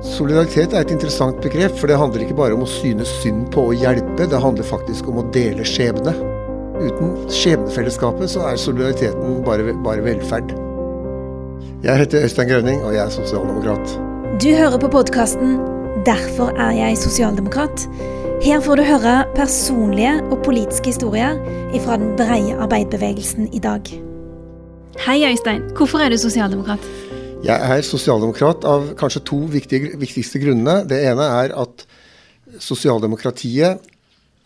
Solidaritet er et interessant begrep, for det handler ikke bare om å synes synd på å hjelpe, det handler faktisk om å dele skjebne. Uten skjebnefellesskapet så er solidariteten bare, bare velferd. Jeg heter Øystein Grønning, og jeg er sosialdemokrat. Du hører på podkasten 'Derfor er jeg sosialdemokrat'. Her får du høre personlige og politiske historier fra den breie arbeiderbevegelsen i dag. Hei, Øystein. Hvorfor er du sosialdemokrat? Jeg er sosialdemokrat av kanskje to viktige, viktigste grunnene. Det ene er at sosialdemokratiet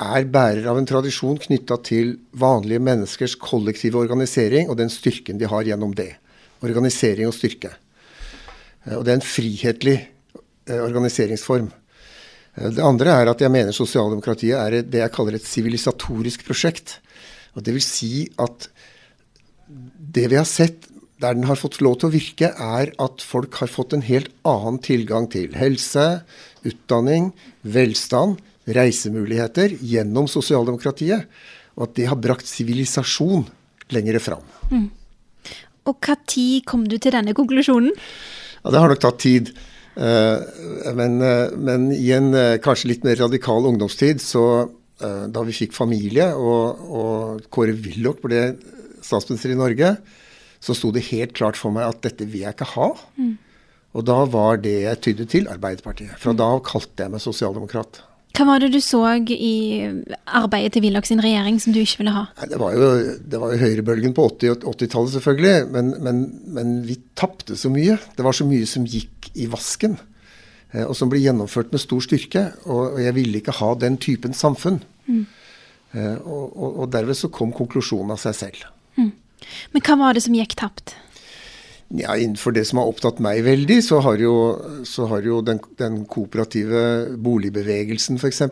er bærer av en tradisjon knytta til vanlige menneskers kollektive organisering og den styrken de har gjennom det. Organisering og styrke. Og det er en frihetlig eh, organiseringsform. Eh, det andre er at jeg mener sosialdemokratiet er det jeg kaller et sivilisatorisk prosjekt. Og det vil si at det vi har sett der den har fått lov til å virke, er at folk har fått en helt annen tilgang til helse, utdanning, velstand, reisemuligheter gjennom sosialdemokratiet. Og at det har brakt sivilisasjon lengre fram. Mm. Og når kom du til denne konklusjonen? Ja, Det har nok tatt tid. Eh, men, eh, men i en eh, kanskje litt mer radikal ungdomstid, så da vi fikk familie og, og Kåre Willoch ble statsminister i Norge, så sto det helt klart for meg at dette vil jeg ikke ha. Mm. Og da var det jeg tydde til Arbeiderpartiet. Fra mm. da kalte jeg meg sosialdemokrat. Hva var det du så i arbeidet til Willoch sin regjering som du ikke ville ha? Det var jo, det var jo høyrebølgen på 80- 80-tallet, selvfølgelig. Men, men, men vi tapte så mye. Det var så mye som gikk i vasken. Eh, og som ble gjennomført med stor styrke. Og, jeg ville ikke ha den typen samfunn. Mm. Eh, og, og, og derved så kom konklusjonen av seg selv. Men hva var det som gikk tapt? Ja, Innenfor det som har opptatt meg veldig, så har jo, så har jo den, den, kooperative boligbevegelsen f.eks.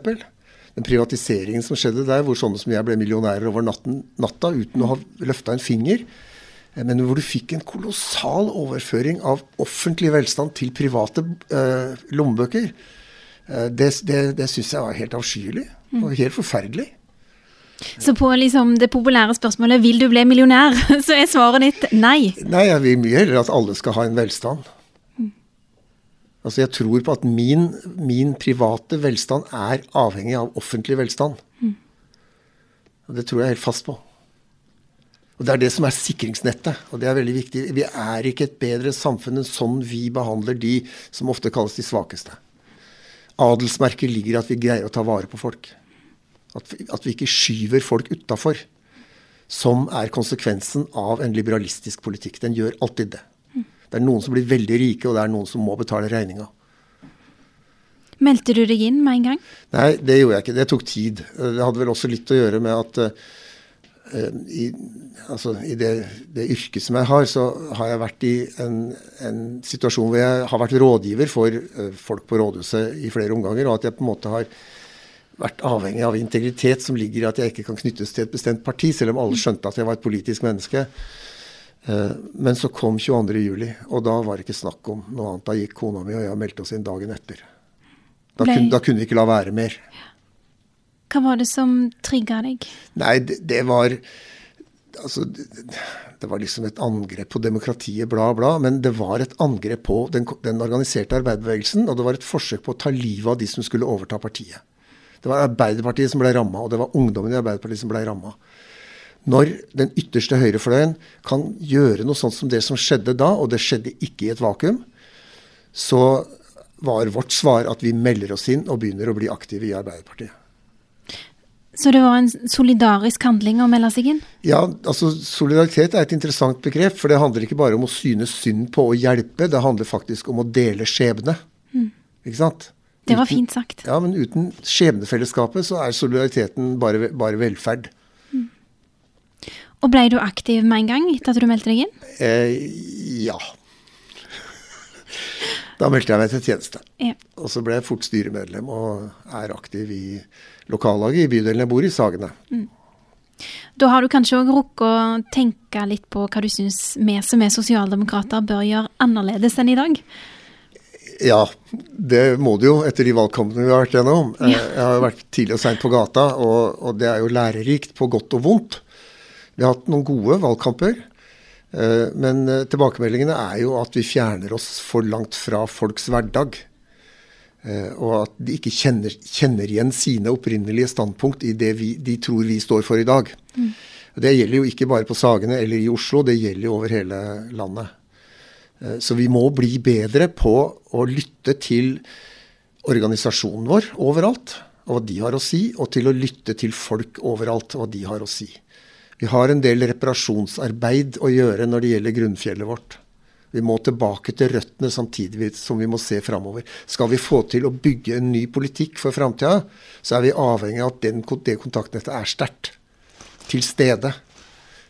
Den privatiseringen som skjedde der, hvor sånne som jeg ble millionærer over natten, natta uten å ha løfta en finger. Men hvor du fikk en kolossal overføring av offentlig velstand til private eh, lommebøker. Eh, det det, det syns jeg var helt avskyelig og helt forferdelig. Så på liksom det populære spørsmålet 'vil du bli millionær', så er svaret ditt nei? Nei, jeg vil mye heller at alle skal ha en velstand. Altså Jeg tror på at min, min, private velstand er avhengig av offentlig velstand. Og Det tror jeg helt fast på. Og Det er det som er sikringsnettet, og det er veldig viktig. Vi er ikke et bedre samfunn enn sånn vi behandler de som ofte kalles de svakeste. Adelsmerket ligger i at vi greier å ta vare på folk. At vi, at vi ikke skyver folk utafor. Som er konsekvensen av en liberalistisk politikk. Den gjør alltid det. Det er noen som blir veldig rike, og det er noen som må betale regninga. Meldte du deg inn med en gang? Nei, det gjorde jeg ikke. Det tok tid. Det hadde vel også litt å gjøre med at uh, i, altså, i det, det, yrket som jeg har, så har jeg vært i en, en situasjon hvor jeg har vært rådgiver for uh, folk på rådhuset i flere omganger, og at jeg på en måte har vært avhengig av integritet som ligger i at jeg ikke kan knyttes til et bestemt parti, selv om alle skjønte at jeg var et politisk menneske. Eh, men så kom 22.07, og da var det ikke snakk om noe annet. Da gikk kona mi og jeg meldte oss inn dagen etter. Da, kunne, da kunne vi ikke la være mer. Hva var det som trigga deg? Nei, det, det var Altså, det, det, var liksom et angrep på demokratiet, bla, bla. Men det var et angrep på den, den organiserte arbeiderbevegelsen, og det var et forsøk på å ta livet av de som skulle overta partiet. Det var Arbeiderpartiet som ble ramma, og det var ungdommen i Arbeiderpartiet som ble ramma. Når den ytterste høyrefløyen kan gjøre noe sånt som det som skjedde da, og det skjedde ikke i et vakuum, så var vårt svar at vi melder oss inn og begynner å bli aktive i Arbeiderpartiet. Så det var en solidarisk handling å melde seg inn? Ja, altså solidaritet er et interessant begrep. For det handler ikke bare om å synes synd på å hjelpe, det handler faktisk om å dele skjebne. Mm. Ikke sant? Det var fint sagt. Ja, men uten skjebnefellesskapet så er solidariteten bare, bare velferd. Mm. Og ble du aktiv med en gang etter at du meldte deg inn? Eh, ja. Da meldte jeg meg til tjeneste. Ja. Og så ble jeg fort styremedlem og er aktiv i lokallaget i bydelen jeg bor i, Sagene. Mm. Da har du kanskje òg rukket å tenke litt på hva du syns vi som er sosialdemokrater bør gjøre annerledes enn i dag? Ja, det må det jo etter de valgkampene vi har vært gjennom. Eh, jeg har vært tidlig og seint på gata, og, og, det er jo lærerikt på godt og vondt. Vi har hatt noen gode valgkamper, eh, men eh, tilbakemeldingene er jo at vi fjerner oss for langt fra folks hverdag. Og at de ikke kjenner, kjenner, igjen sine opprinnelige standpunkt i det vi, de tror vi står for i dag. Mm. Det gjelder jo ikke bare på Sagene eller i Oslo, det gjelder jo over hele landet. Så vi må bli bedre på å lytte til organisasjonen vår overalt, og hva de har å si, og til å lytte til folk overalt, og hva de har å si. Vi har en del reparasjonsarbeid å gjøre når det gjelder grunnfjellet vårt. Vi må tilbake til røttene samtidig som vi må se framover. Skal vi få til å bygge en ny politikk for framtida, så er vi avhengig av at den, det kontaktnettet er sterkt. Til stede.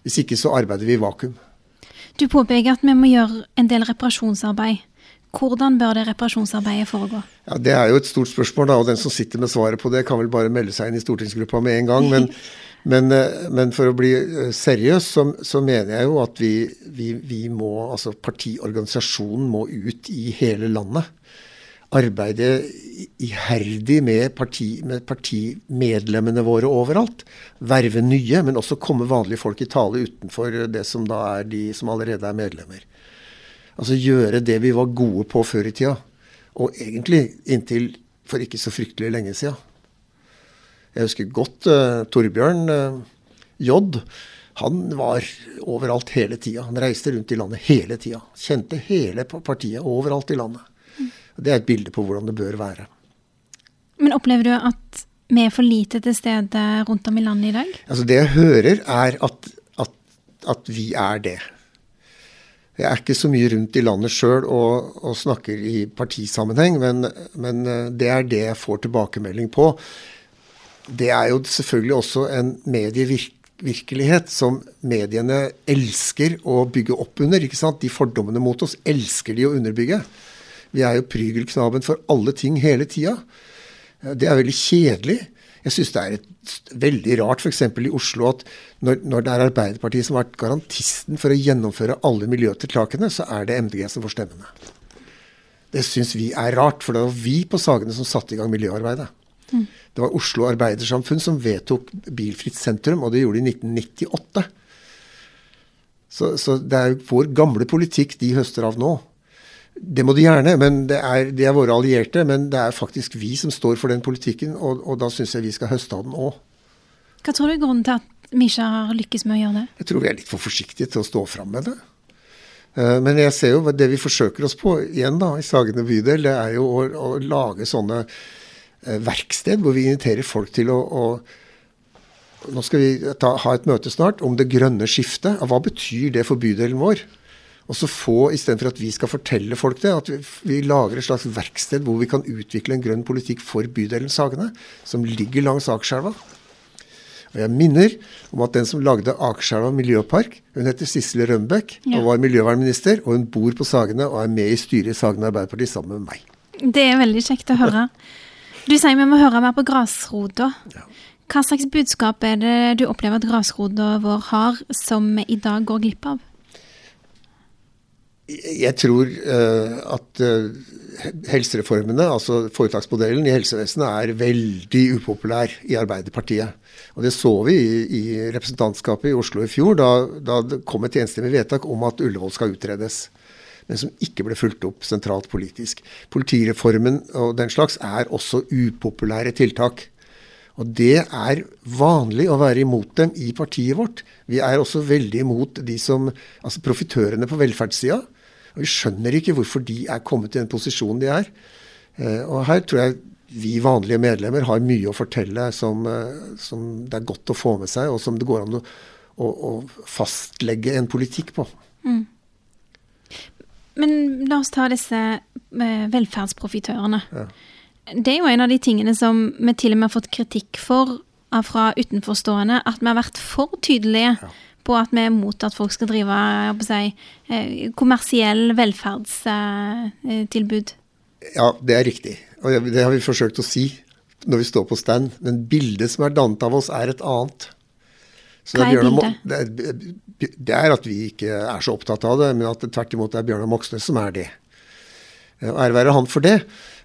Hvis ikke så arbeider vi i vakuum. Du påpeker at vi må gjøre en del reparasjonsarbeid. Hvordan bør det reparasjonsarbeidet foregå? Ja, Det er jo et stort spørsmål, da, og den som sitter med svaret på det, kan vel bare melde seg inn i stortingsgruppa med en gang. Men, men, eh, men for å bli eh, seriøs, så, så, mener jeg jo at vi, vi, vi må, altså partiorganisasjonen må ut i hele landet. Arbeide iherdig med, parti, med partimedlemmene våre overalt. Verve nye, men også komme vanlige folk i tale utenfor det som da er de som allerede er medlemmer. Altså gjøre det vi var gode på før i tida. Og egentlig inntil for ikke så fryktelig lenge sida. Jeg husker godt uh, Torbjørn uh, J. Han var overalt hele tida. Han reiste rundt i landet hele tida. Kjente hele partiet overalt i landet. Det er et bilde på hvordan det bør være. Men opplever du at vi er for lite til stede rundt om i landet i dag? Altså Det jeg hører, er at, at, at vi er det. Jeg er ikke så mye rundt i landet sjøl og, og, snakker i partisammenheng, men, men, eh, det er det jeg får tilbakemelding på. Det er jo selvfølgelig også en medievirkelighet som mediene elsker å bygge opp under. ikke sant? De fordommene mot oss elsker de å underbygge. Vi er jo prygelknaben for alle ting hele tida. Det er veldig kjedelig. Jeg syns det er et, veldig rart f.eks. i Oslo at når, når, det er Arbeiderpartiet som har vært garantisten for å gjennomføre alle miljøtiltakene, så er det MDG som får stemmene. Det syns vi er rart, for det var vi på Sagene som satte i gang miljøarbeidet. Mm. Det var Oslo Arbeidersamfunn som vedtok bilfritt sentrum, og det gjorde de i 1998. Så, så det er jo vår gamle politikk de høster av nå. Det må de gjerne, men det er, de er våre allierte. Men det er faktisk vi som står for den politikken, og, og da syns jeg vi skal høste av den òg. Hva tror du er grunnen til at vi ikke har lykkes med å gjøre det? Jeg tror vi er litt for forsiktige til å stå fram med det. Eh, men jeg ser jo det vi forsøker oss på igjen da, i Sagene bydel, det er jo å, å lage sånne eh, verksted hvor vi inviterer folk til å, å Nå skal vi ta, ha et møte snart om det grønne skiftet. Hva betyr det for bydelen vår? Og så få, istedenfor at vi skal fortelle folk det, at vi, vi, lager et slags verksted hvor vi kan utvikle en grønn politikk for bydelen Sagene, som ligger langs Akerselva. Og jeg minner om at den som lagde Akerselva miljøpark, hun heter Sissel Rønbeck ja. og var miljøvernminister. Og hun bor på Sagene og er med i styret i Sagene Arbeiderparti sammen med meg. Det er veldig kjekt å høre. Du sier vi må høre mer på grasrota. Ja. Hva slags budskap er det du opplever at grasrota vår har, som vi i dag går glipp av? Jeg tror uh, at uh, helsereformene, altså foretaksmodellen i helsevesenet, er veldig upopulær i Arbeiderpartiet. Og Det så vi i representantskapet i Oslo i fjor, da, da det kom et enstemmig vedtak om at Ullevål skal utredes. Men som ikke ble fulgt opp sentralt politisk. Politireformen og den slags er også upopulære tiltak. Og det er vanlig å være imot dem i partiet vårt. Vi er også veldig imot de som, altså profitørene på velferdssida. Og vi skjønner ikke hvorfor de er kommet i den posisjonen de er. Eh, og her tror jeg vi vanlige medlemmer har mye å fortelle som, eh, som det er godt å få med seg, og som det går an å, å, å fastlegge en politikk på. Mm. Men la oss ta disse eh, velferdsprofitørene. Ja. Det er jo en av de tingene som vi til og med har fått kritikk for fra utenforstående, at vi har vært for tydelige. Ja på at vi er mot at folk skal drive si, eh, kommersiell velferdstilbud. Ja, det er riktig. Og det har vi forsøkt å si når vi står på stand. Men bildet som er dannet av oss, er et annet. Så Hva er bildet? Det er, det er, at vi ikke er så opptatt av det, men at det tvert imot er Bjørnar Moxnes som er det. Eh, ære være han for det.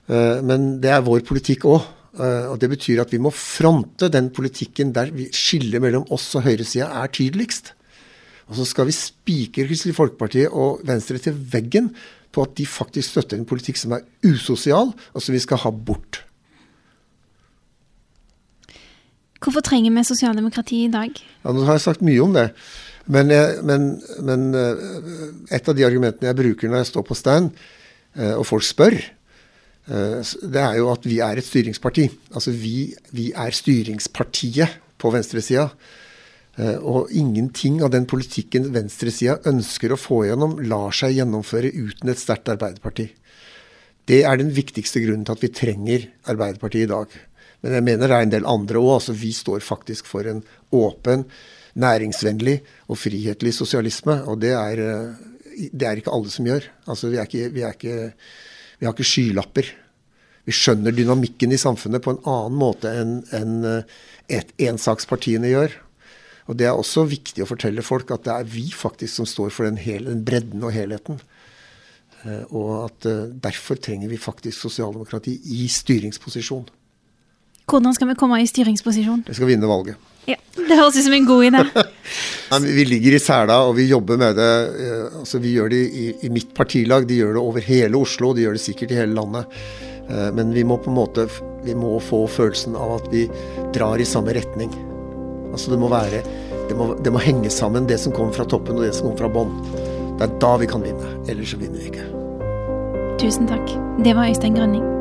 Eh, men det er vår politikk òg. Uh, og Det betyr at vi må fronte den politikken der vi skillet mellom oss og høyresida er tydeligst. Og så skal vi spikre Kristelig Folkeparti og Venstre til veggen på at de faktisk støtter en politikk som er usosial, og som vi skal ha bort. Hvorfor trenger vi sosialdemokrati i dag? Ja, Nå har jeg sagt mye om det. Men, jeg, men, men eh, et av de argumentene jeg bruker når jeg står på stand, eh, og folk spør, eh, det er jo at vi er et styringsparti. Altså vi, vi er styringspartiet på venstresida. Og ingenting av den politikken venstresida ønsker å få gjennom, lar seg gjennomføre uten et sterkt Arbeiderparti. Det er den viktigste grunnen til at vi trenger Arbeiderpartiet i dag. Men jeg mener det er en del andre òg. Altså, vi står faktisk for en åpen, næringsvennlig og frihetlig sosialisme. Og det er, eh, det er ikke alle som gjør. Altså, vi, er ikke, vi, er ikke, vi, har ikke skylapper. Vi skjønner dynamikken i samfunnet på en annen måte enn en, et, ensakspartiene gjør. Og Det er også viktig å fortelle folk at det er vi faktisk som står for den, hel, den bredden og helheten. Eh, og at uh, derfor trenger vi faktisk sosialdemokrati i styringsposisjon. Hvordan skal vi komme i styringsposisjon? Vi skal vinne valget. Ja, Det høres ut som en god idé. Nei, vi ligger i sela og vi jobber med det. Eh, altså, vi gjør det i, i, mitt partilag, de gjør det over hele Oslo, de gjør det sikkert i hele landet. Eh, men vi må på en måte vi må få følelsen av at vi drar i samme retning. Altså det må være det må, det må henge sammen, det som kommer fra toppen og det som kommer fra bånn. Det er da vi kan vinne. Ellers så vinner vi ikke. Tusen takk. Det var Øystein Grønning.